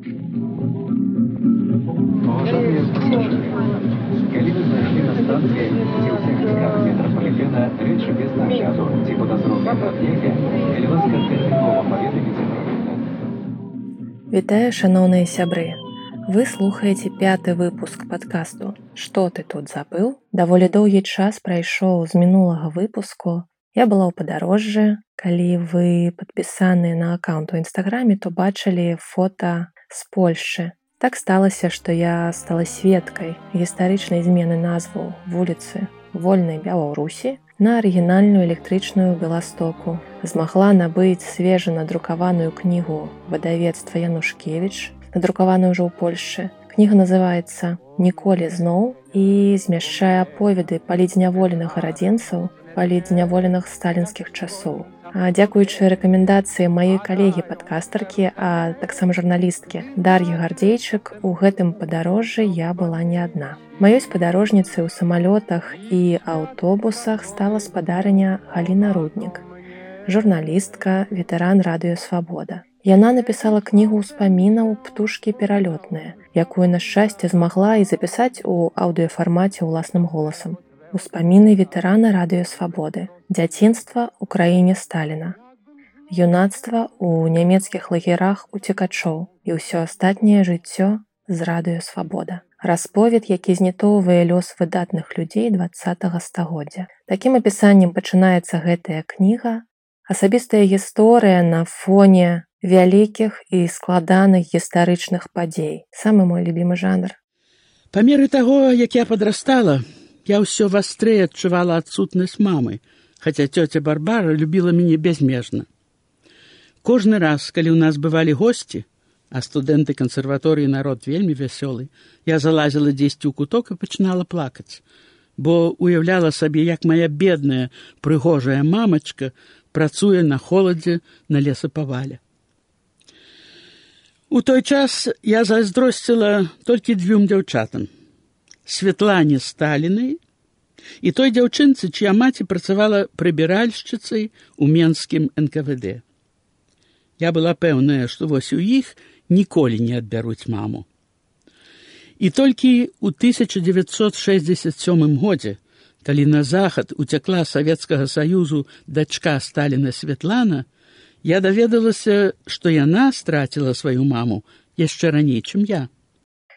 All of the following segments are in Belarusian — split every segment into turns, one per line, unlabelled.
Уважаемые пассажиры, калі вы знайшлі на станцыі ці ўсіх кнігах метрапалітена рэчы без ці падазронай нейкі, калі ласка тэрмінова гэта.
Вітаю шаноўныя сябры. Вы слухаеце пяты выпуск падкасту. Што ты тут забыў? Даволі доўгі час прайшоў з мінулага выпуску. Я была ў падарожжы. Калі вы падпісаныя на аккаунт у нстаграме, то бачылі фота з Польшчы. Так сталася, што я стала сведкай гістарычнай змены назваў вуліцы вольнай Бяларусі на арыгінальную электрычную беластоку. Змагла набыць свежа надрукаваную кнігу выдавецтва Янушкевіч, надрукаваную ўжо ў Польшчы. Кніга называецца ніколі зноў і змяшчае аповеды палідзняволеных радзенцаў, палідзняволеных сталінскіх часоў. Дзякуючы рэкамендацыі маёй калегі падкастаркі, а таксама журналісткі Дар'і гардзейчык у гэтым падарожжы я была не адна. Маёй спадарожніцай у самалётах і аўтобусах стала спадарня Галіна руднік. Журналістка, ветэран радыёвабода. Яна напісала кнігу ўспамінаў птушкі пералётныя, якую на шчасце змагла і запісаць у аўдыёфармаце ўласным голасам. Успаміны ветэрана радыёвабоды, дзяцінства ў краіне Сталіна. Юнацтва ў нямецкіх лагерах уцекачоў і ўсё астатняе жыццё з радыёвабода. Расповед, які знітоўвае лёс выдатных людзей два стагоддзя. Такім апісаннем пачынаецца гэтая кніга, асабістая гісторыя на фоне вялікіх і складаных гістарычных падзей. самы мой любімы жанр.
Па меры таго, як я падрастала, я ўсё вастрэй адчувала адсутнасць мамы, хаця цёця барбара любіла мяне бязмежна. Кожны раз, калі ў нас бывалі госці, а студэнты кансерваторыі народ вельмі вясёлы, я залазіла дзесьці ў куток і пачынала плакаць, бо уяўляла сабе, як моя бедная прыгожая мамачка працуе на холадзе на лесапаваля. У той час я зайздросціла толькі дзвюм дзяўчатам Светлане Сталінай і той дзяўчынцы, чыя маці працавала прыбіральшчыцай у менскім НКВД. Я была пэўная, што вось у іх ніколі не адбяруць маму. І толькі ў 1967 годзе, калі на захад уцякла савецкага саюзу дачка Сталіна Светлана, я даведалася, што яна страціла сваю маму яшчэ раней, чым я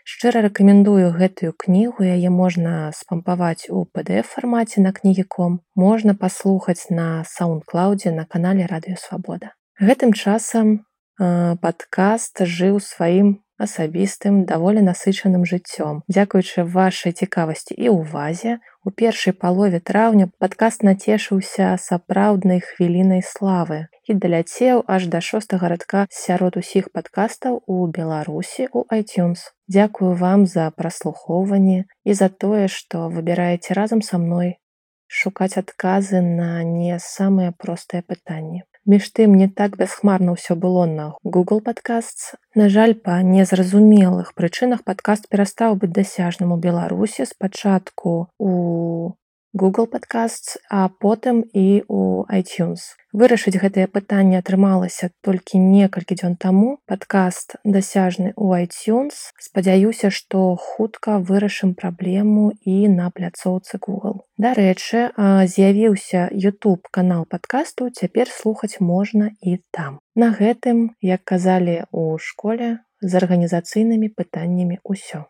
шчыра рэкамендую гэтую кнігу. Яе можна спампаваць у pdf фармаце на кнігіком можна паслухаць на саундклаудзе на канале радыёвабода гэтым часам падкаст жыў сваім асабістым даволі насычаным жыццём. Дзякуючы вашай цікавасці і ўвазе у першай палове траўня падкаст нацешыўся сапраўднай хвілінай славы і даляцеў аж да шостага радка сярод усіх падкастаў у беларусі у iTunes. Дзякую вам за праслухоўванне і за тое што выбіраеце разам са мной шукаць адказы на не самыя простыя пытанні Між тым не так бясхмарна ўсё было на Google подкаст. На жаль, па незразумелых прычынах падкаст перастаў быць дасяжным у Беларусі спачатку у Google подкаст, а потым і у iTunes. Вырашыць гэтае пытанне атрымалася толькі некалькі дзён таму. Падкаст дасяжны ў iTunes. Спадзяюся, што хутка вырашым праблему і на пляцоўцы Google. Дарэчы, з'явіўся YouTube канал падкасту, цяпер слухаць можна і там. На гэтым, як казалі ў школе, з арганізацыйнымі пытаннямі ўсё.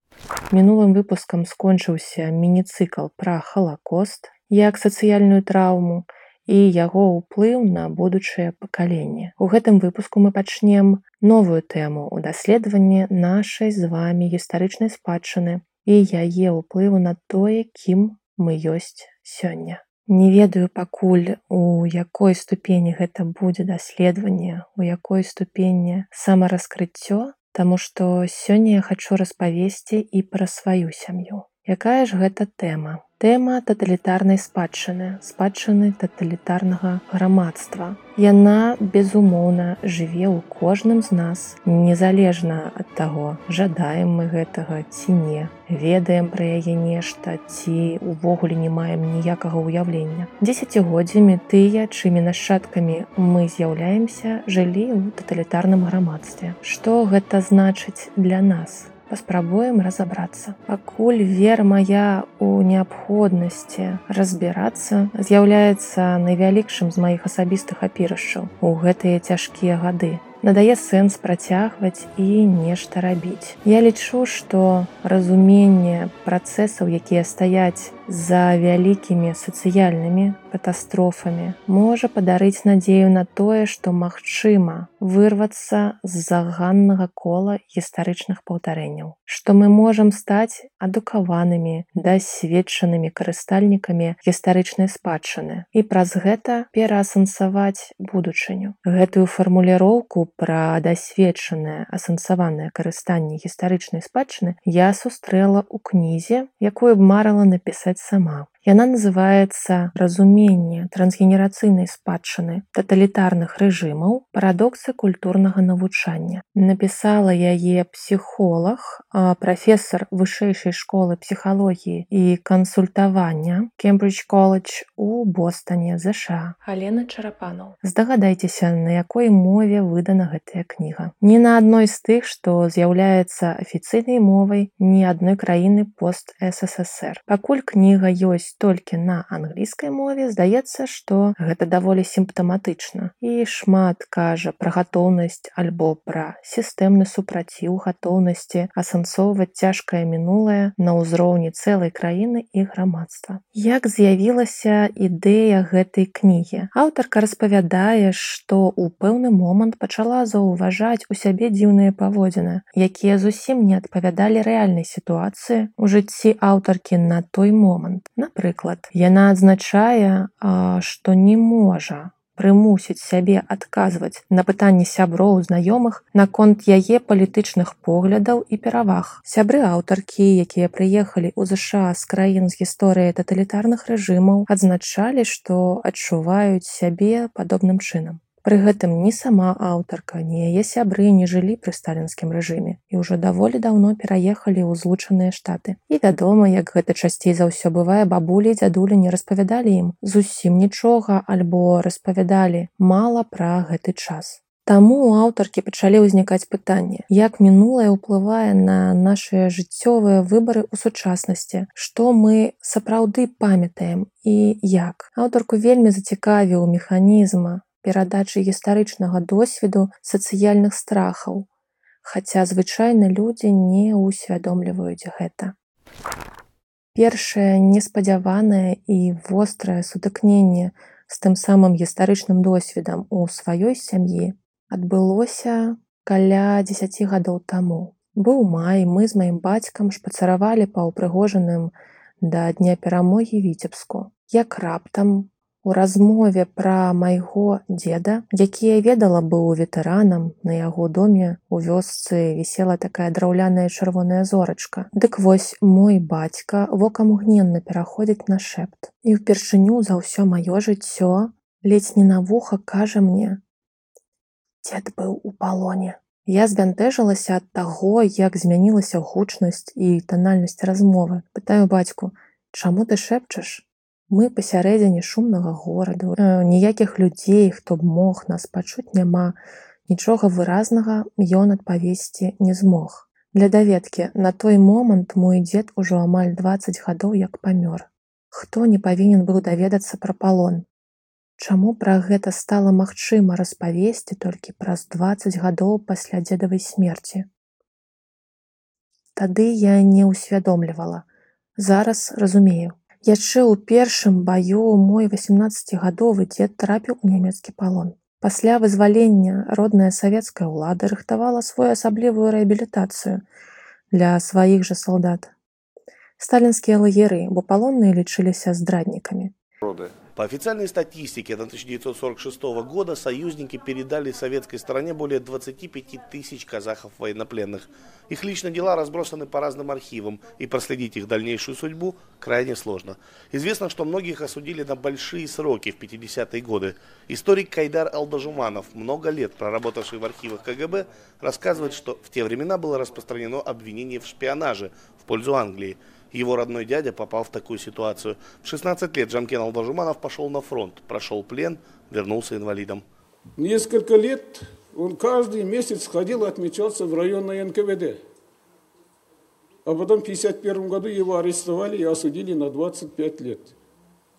Мінулым выпускам скончыўся мініцыкл пра халакост як сацыяльную траўму і яго ўплыў на будучае пакаленне. У гэтым выпуску мы пачнем новую тэму ў даследаванні нашай з вамі гістарычнай спадчыны і яе ўплыву на тое, кім мы ёсць сёння. Не ведаю пакуль у якой ступені гэта будзе даследаванне, у якой ступені самараскрыццё Таму што сёння я хачу распавесці і пра сваю сям'ю. Якая ж гэта тэма? Тэма таталітарнай спадчыны, спадчыны таталітарнага грамадства. Яна, безумоўна, жыве ў кожным з нас, незалежна ад таго, жадаем мы гэтага ці не. Ведаем пра яе нешта ці ўвогуле не маем ніякага ўяўлення. Дзесяцігоддзямі тыя, чымі нашчадкамі мы з'яўляемся, жылі ў таталітарным грамадстве. Што гэта значыць для нас? Паспрабуем разабрацца. Пакуль вера моя у неабходнасці разбірацца з'яўляецца найвялікшым з маіх асабістых апірышчаў у гэтыя цяжкія гады. Надае сэнс працягваць і нешта рабіць. Я лічу, што разуменне працэсаў, якія стаяць за вялікімі сацыяльнымі катастрофамі можа падарыць надзею на тое, што магчыма вырвацца з заганнага кола гістарычных паўтарэнняў, што мы можам стаць адукаванымі дасведчанымі карыстальнікамі гістарычнай спадчыны і праз гэта пераасэнсаваць будучыню. Гэтую фармуліроўку пра дасведчанае асэнсаванае карыстанне гістарычнай спадчыны я сустрэла ў кнізе, якую б марыла напісаць пісаць сама. Яна называецца разуменне трансгенерацыйнай спадчыны таталітарных рэжымаў парадоксы культурнага навучання. Напісала яе псіхолог, прафесор вышэйшай школы псіхалогіі і кансультавання Кембридж колледж у Бостане ЗША. Алена Чарапанаў. Здагадайцеся, на якой мове выдана гэтая кніга. Ні на адной з тых, што з'яўляецца афіцыйнай мовай ні адной краіны пост ССР. Пакуль кніга ёсць толькі на англійскай мове здаецца што гэта даволі сімптаматычна і шмат кажа пра гатоўнасць альбо пра сістэмны супраціў гатоўнасці асэнсоўваць цяжкае мінулае на ўзроўні цэлай краіны і грамадства як з'явілася ідэя гэтай кнігі? Аўтарка распавядае што у пэўны момант пачала заўважаць у сябе дзіўныя паводзіны якія зусім не адпавядалі рэальнай сітуацыі у жыцці аўтаркі на той момант. Напрыклад напрыклад яна адзначае што не можа прымусіць сябе адказваць на пытанні сяброў знаёмых наконт яе палітычных поглядаў і пераваг. Сябры аўтаркі якія прыехалі ў ЗША з краін з гісторыяй таталітарных рэжымаў адзначалі што адчуваюць сябе падобным чынам Пры гэтым ні сама аўтарка, ні яе сябры не жылі пры сталінскім рэжыме і ўжо даволі даўно пераехалі ў злучаныя штаты. І вядома, як гэта часцей за ўсё бывае бабулі дзядулі не распавядалі ім зусім нічога альбо распавядалі мала пра гэты час. Таму у аўтаркі пачалі ўзнікаць пытанні, як мінулае ўплывае на нашыя жыццёвыя выбары ў сучаснасці, што мы сапраўды памятаем і як. Аўтарку вельмі зацікавіў механізма перадачы гістарычнага досведу сацыяльных страхаў, хаця звычайна людзі не ўсвядомліваюць гэта. Першае неспадзяванае і вострае сутыкненне з тым самым гістарычным досведам у сваёй сям'і адбылося каля 10 гадоў таму. Быў май, мы з маім бацькам шпацаравалі па ўпрыгожаным да дня перамогі віцебску. Як раптам У размове пра майго дзеда, які я ведала быў ветэранам, на яго доме у вёсцы вісела такая драўляная чырвоная зорачка. Дык вось мой бацька вокам гненна пераходзіць на шэпт. І ўпершыню за ўсё маё жыццё ледзь не на вуха кажа мне: Дзед быў у палоне. Я збянтэжылася ад таго, як змянілася гучнасць і танальнасць размовы. пытаю бацьку: Чаму ты шэпчаш? Мы пасярэдзіне шумнага гораду, ніякіх людзей, хто б мог нас пачуць няма, нічога выразнага ён адпавесці не змог. Для даведкі на той момант мой дзед ужо амаль 20 гадоў як памёр. Хто не павінен быў даведацца пра палон. Чаму пра гэта стала магчыма распавесці толькі праз 20 гадоў пасля дзедавай смерці. Тады я не ўсвядомлівала. Зараз разумею, Яшчэ ў першым баю мой 18гадовы дзед трапіў у нямецкі палон. Пасля вызвалення родная савецкая ўлада рыхтавала свою асаблівую рэабілітацыю для сваіх жа салдат. Сталінскія лагеры, бо палонныя лічыліся здраднікамі.
По официальной статистике на 1946 года союзники передали советской стороне более 25 тысяч казахов-военнопленных. Их личные дела разбросаны по разным архивам, и проследить их дальнейшую судьбу крайне сложно. Известно, что многих осудили на большие сроки в 50-е годы. Историк Кайдар Алдажуманов, много лет проработавший в архивах КГБ, рассказывает, что в те времена было распространено обвинение в шпионаже в пользу Англии. Его родной дядя попал в такую ситуацию. В 16 лет Джамкен Алдажуманов пошел на фронт, прошел плен, вернулся инвалидом.
Несколько лет он каждый месяц ходил отмечался в районной НКВД. А потом в 1951 году его арестовали и осудили на 25 лет.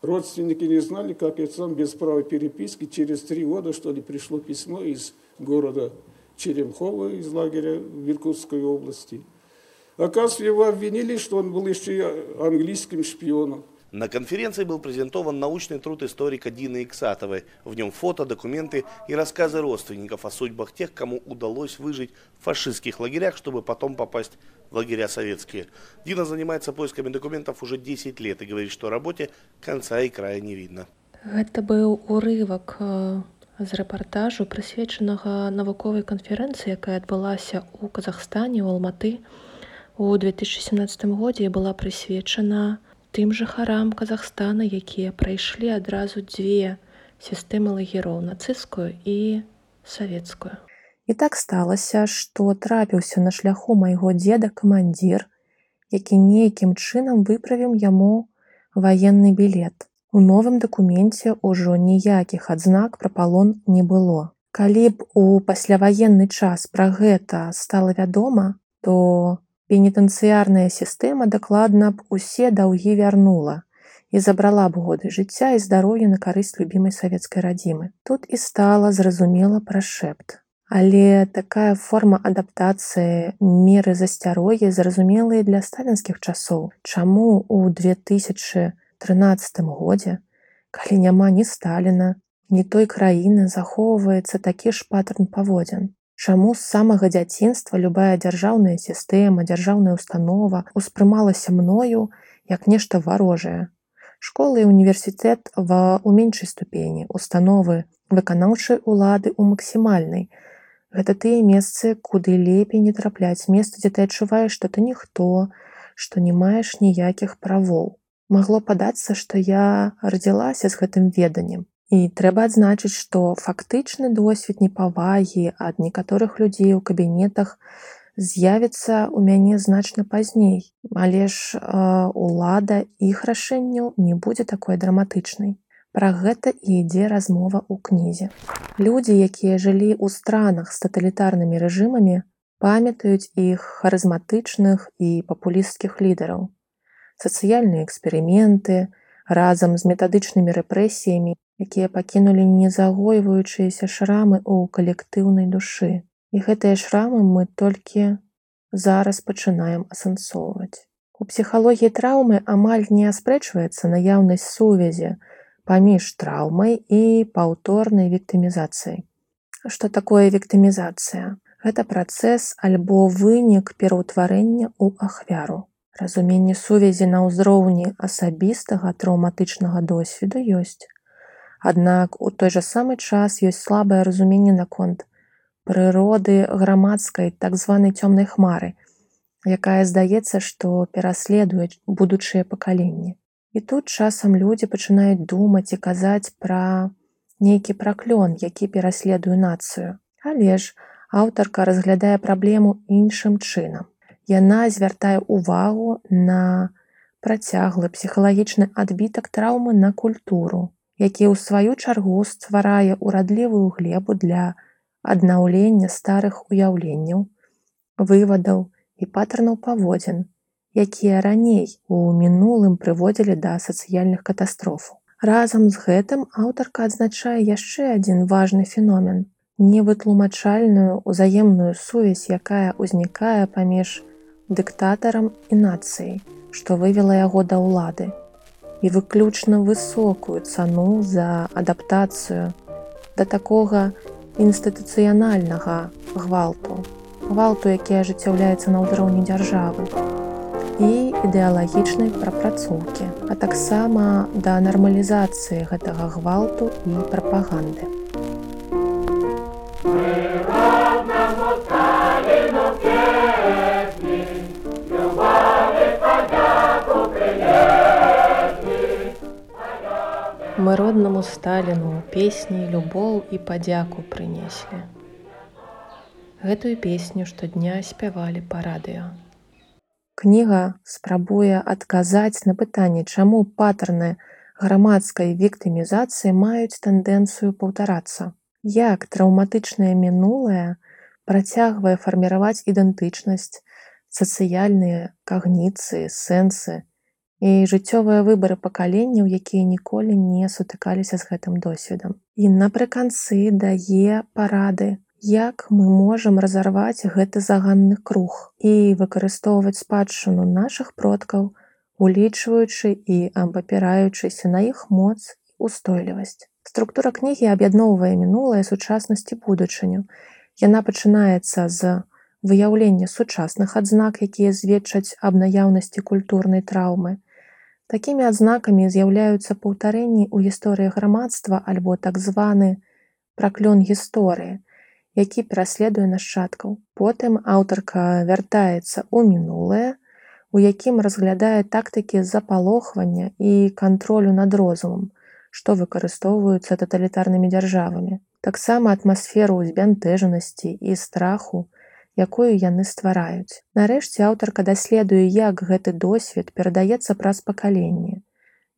Родственники не знали, как это сам без права переписки. Через три года, что ли, пришло письмо из города Черемхова, из лагеря в Иркутской области. Оказывается, его обвинили, что он был еще и английским шпионом.
На конференции был презентован научный труд историка Дины Иксатовой. В нем фото, документы и рассказы родственников о судьбах тех, кому удалось выжить в фашистских лагерях, чтобы потом попасть в лагеря советские. Дина занимается поисками документов уже 10 лет и говорит, что работе конца и края не видно.
Гэта быў урывак э, з рэпартажу, прысвечанага навуковай канферэнцыі, якая адбылася ў Казахстане, у Алматы у 2017 годзе была прысвечана тым жыхарам Казахстана, якія прайшлі адразу дзве сістэмы лагероў нацысцкую і савецкую. І так сталася, што трапіўся на шляху майго дзеда камандзір, які нейкім чынам выправіў яму ваенны білет. У новым дакуменце ўжо ніякіх адзнак пра палон не было. Калі б у пасляваенны час пра гэта стала вядома, то Пенітэнцыярная сістэма дакладна б усе даўгі вярнула і забрала б годы жыцця і здароўя на карысць любімай савецкай радзімы. Тут і стала зразумела пра шэпт. Але такая форма адаптацыі меры засцярогі зразумелыя для сталінскіх часоў. Чаму ў 2013 годзе, калі няма ні Сталіна, ні той краіны захоўваецца такі ж паттерн паводзін. Чаму з самага дзяцінства любая дзяржаўная сістэма, дзяржаўная установа ўспрымалася мною як нешта варожае. Школы і універсітэт ва ў меншай ступені, установы выканаўчай улады ў максімальнай. Гэта тыя месцы, куды лепей не трапляць месца, дзе ты адчуваеш, што ты ніхто, што не маеш ніякіх правоў. Магло падацца, што я радзілася з гэтым веданнем, І трэба адзначыць, што фактычны досвед непавагі ад некаторых людзей у кабінетах з'явіцца ў мяне значна пазней, але ж э, улада іх рашэнняў не будзе такой драматычнай. Пра гэта і ідзе размова ў кнізе. Людзі, якія жылі ў странах з таталітарнымі рэжымамі, памятаюць іх харызматычных і папулісцкіх лідараў. Сацыяльныя эксперыменты, разам з метадычнымі рэпрэсіямі якія пакінулі незагойваючыя шрамы ў калектыўнай душы. І гэтыя шрамы мы толькі зараз пачынаем асэнсоўваць. У псіхалогіі траўмы амаль не аспрэчваецца наяўнасць сувязі паміж траўмай і паўторнай віктымізацыяй. Што такое віктымізацыя? Гэта працэс альбо вынік пераўтварэння ў ахвяру. Разуменне сувязі на ўзроўні асабістага траўматычнага досведу ёсць. Аднак у той жа самы час ёсць слабае разуменне наконт прыроды грамадскай так званай цёмнай хмары, якая здаецца, што пераследуюць будучыя пакаленні. І тут часам людзі пачынаюць думаць і казаць пра нейкі праклён, які пераследуе нацыю. Але ж аўтарка разглядае праблему іншым чынам. Яна звяртае ўвагу на працяглы псіхалагічны адбітак траўмы на культуру, які ў сваю чаргу стварае ўрадлівую глебу для аднаўлення старых уяўленняў, вывадаў і паттернаў паводзін, якія раней у мінулым прыводзілі да сацыяльных катастрофаў. Разам з гэтым аўтарка адзначае яшчэ адзін важны феномен невытлумачальную ўзаемную сувязь, якая ўзнікае паміж дыктатарам і нацыяй, што вывела яго да ўлады і выключна высокую цану за адаптацыю да такога інстытуцыянальнага гвалту гвалту які ажыццяўляецца на ўзроўні дзяржавы і ідэалагічнай прапрацоўкі, а таксама да нармалізацыі гэтага гвалту і прапаганды. Мы роднаму сталіну песні любоў і падзяку прынеслі. Гэтую песню штодня спявалі па радыё. Кніга спрабуе адказаць на пытанне, чаму патарны грамадскай віктымізацыі маюць тэндэнцыю паўтарацца. Як траўматычнае мінулае працягвае фарміраваць ідэнтычнасць, сацыяльныя кагніцыі, сэнсы, і жыццёвыя выбары пакаленняў, якія ніколі не сутыкаліся з гэтым досведам. І напрыканцы дае парады, як мы можам разарваць гэты заганны круг і выкарыстоўваць спадчыну нашых продкаў, улічваючы і абапіраючыся на іх моц устойлівасць. Структура кнігі аб'ядноўвае мінулае сучаснасці будучыню. Яна пачынаецца з выяўлення сучасных адзнак, якія зведчаць аб наяўнасці культурнай траўмы, Такімі адзнакамі з'яўляюцца паўтарэнні ў гісторыі грамадства альбо так званы праклён гісторыі, які пераследуе нашчадкаў. Потым аўтарка вяртаецца ў мінулае, у якім разглядае тактыкі запалохвання і кантролю над розумам, што выкарыстоўваюцца таталітарнымі дзяржавамі. Таксама атмасферу збянтэжанасці і страху, якую яны ствараюць. Нарэшце аўтарка даследуе, як гэты досвед перадаецца праз пакаленне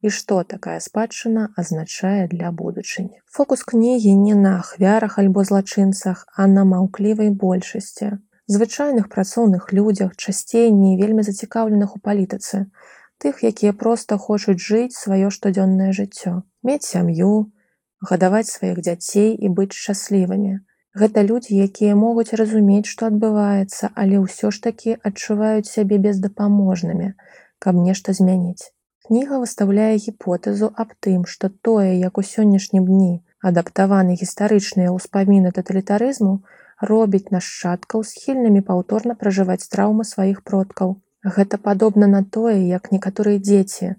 і што такая спадчына азначае для будучыні. Фокус кнігі не на ахвярах альбо злачынцах, а на маўклівай большасці. Звычайных працоўных людзях часцей не вельмі зацікаўленых у палітыцы, тых, якія проста хочуць жыць сваё штодзённае жыццё, мець сям'ю, гадаваць сваіх дзяцей і быць шчаслівымі. Гэта людзі, якія могуць разумець, што адбываецца, але ўсё ж такі адчуваюць сябе бездапаможнымі, каб нешта змяніць. Кніга выставляе гіпотэзу аб тым, што тое, як у сённяшнім дні адаптаваны гістарычныя ўспаміны таталітарызму, робіць нашчадкаў схільнымі паўторна пражываць траўмы сваіх продкаў. Гэта падобна на тое, як некаторыя дзеці,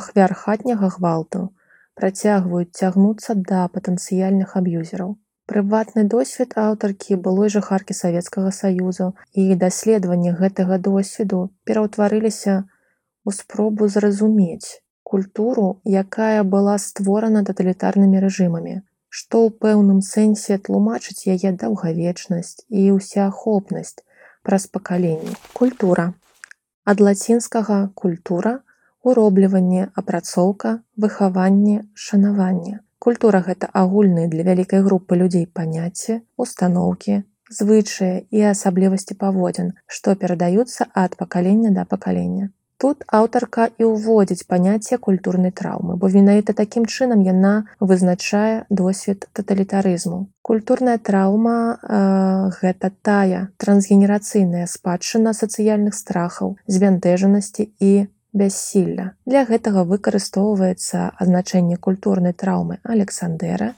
ахвяр хатняга гвалту, працягваюць цягнуцца да патэнцыяльных аб'юзераў. Прыватны досвед аўтаркі былой жыхаркі Савецкага Саюзу і даследаванне гэтага досведу пераўтварыліся ў спробу зразумець культуру, якая была створана таталітарнымі рэжымамі, што ў пэўным сэнсе тлумачыць яе даўгавечнасць і ўсеахопнасць праз пакаленне. Культура. Ад лацінскага культура, уробліванне, апрацоўка, выхаванне, шанаванне. Культура гэта агульныя для вялікай групы людзей паняцці, устаноўкі, звычаі і асаблівасці паводзін, што перадаюцца ад пакалення да пакалення. Тут аўтарка і ўводзіць паняцце культурнай траўмы, бо менавіта такім чынам яна вызначае досвед таталітарызму. Культурная траўма э, гэта тая трансгенерацыйная спадчына сацыяльных страхаў, збянтэжанасці і бяссілля. Для гэтага выкарыстоўваецца азначэнне культурнай траўмы Александера,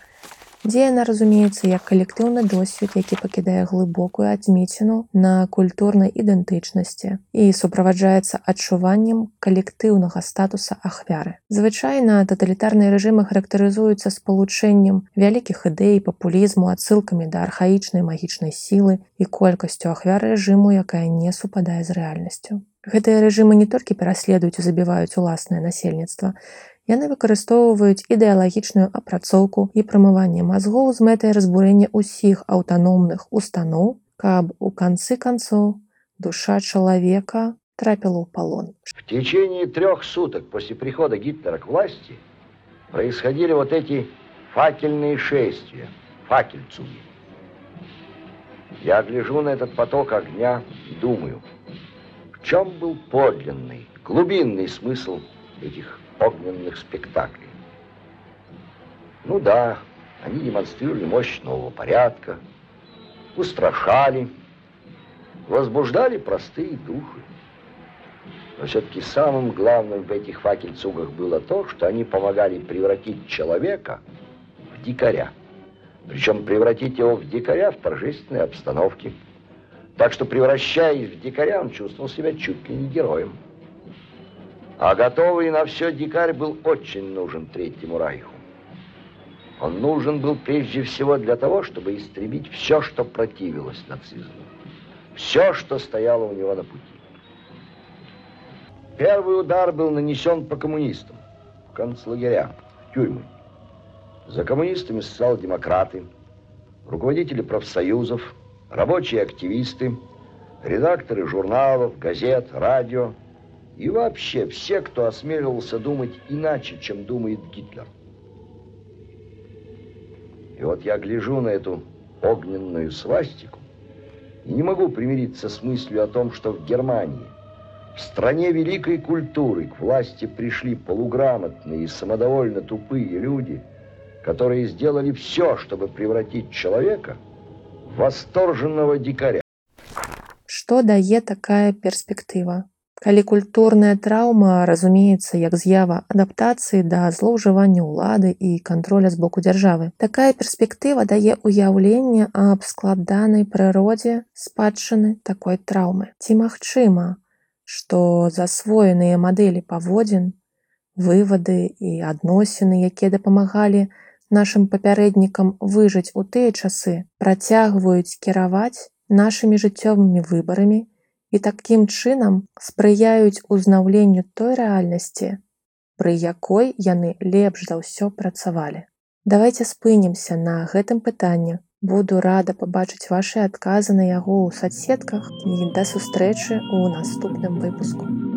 дзе яна разумеецца як калектыўны досвед, які пакідае глыбокую адмеціну на культурнай ідэнтычнасці і суправаджаецца адчуваннем калектыўнага статуса ахвяры. Звычайна таталітарныя рэжымы характарызуюцца спалучэннем вялікіх ідэй папулізму адсылкамі да архаічнай магічнай сілы і колькасцю ахвяр рэжыму, якая не супадае з рэальнасцю. Гэтыя рэжымы не толькі пераследуюць і забіваюць уласнае насельніцтва. Яны выкарыстоўваюць ідэалагічную апрацоўку і прамыванне мазгоў з мэтай разбурэння ўсіх аўтаномных устаноў, каб у канцы канцоў душа чалавека трапіла ў палон.
В течение трех суток после прихода Гитлера к власти происходили вот эти факельные шествия, факельцуги. Я гляжу на этот поток огня и думаю – чем был подлинный, глубинный смысл этих огненных спектаклей. Ну да, они демонстрировали мощь нового порядка, устрашали, возбуждали простые духи. Но все-таки самым главным в этих факельцугах было то, что они помогали превратить человека в дикаря. Причем превратить его в дикаря в торжественной обстановке – так что, превращаясь в дикаря, он чувствовал себя чуть ли не героем. А готовый на все дикарь был очень нужен Третьему Райху. Он нужен был прежде всего для того, чтобы истребить все, что противилось нацизму. Все, что стояло у него на пути. Первый удар был нанесен по коммунистам, в концлагеря, в тюрьмы. За коммунистами социал-демократы, руководители профсоюзов, рабочие активисты, редакторы журналов, газет, радио и вообще все, кто осмеливался думать иначе, чем думает Гитлер. И вот я гляжу на эту огненную свастику и не могу примириться с мыслью о том, что в Германии, в стране великой культуры, к власти пришли полуграмотные и самодовольно тупые люди, которые сделали все, чтобы превратить человека в восторженного дикаря.
Што дае такая перспектыва? Калі культурная траўма разумеецца як з'ява адаптацыі да злоўжывання ўлады і кантроля з боку дзяржавы. Такая перспектыва дае ўяўленне аб складанай прыродзе спадчыны такой траўмы. Ці магчыма, што засвоеныя мадэлі паводзін, вывады і адносіны, якія дапамагалі нашым папярэднікам выжыць у тыя часы, працягваюць кіраваць нашымі жыццёвымі выбарамі і такім чынам спрыяюць узнаўленню той рэальнасці, пры якой яны лепш за ўсё працавалі. Давайте спынемся на гэтым пытанні. Буду рада пабачыць вашы адказы на яго ў садсетках і да сустрэчы ў наступным выпуску.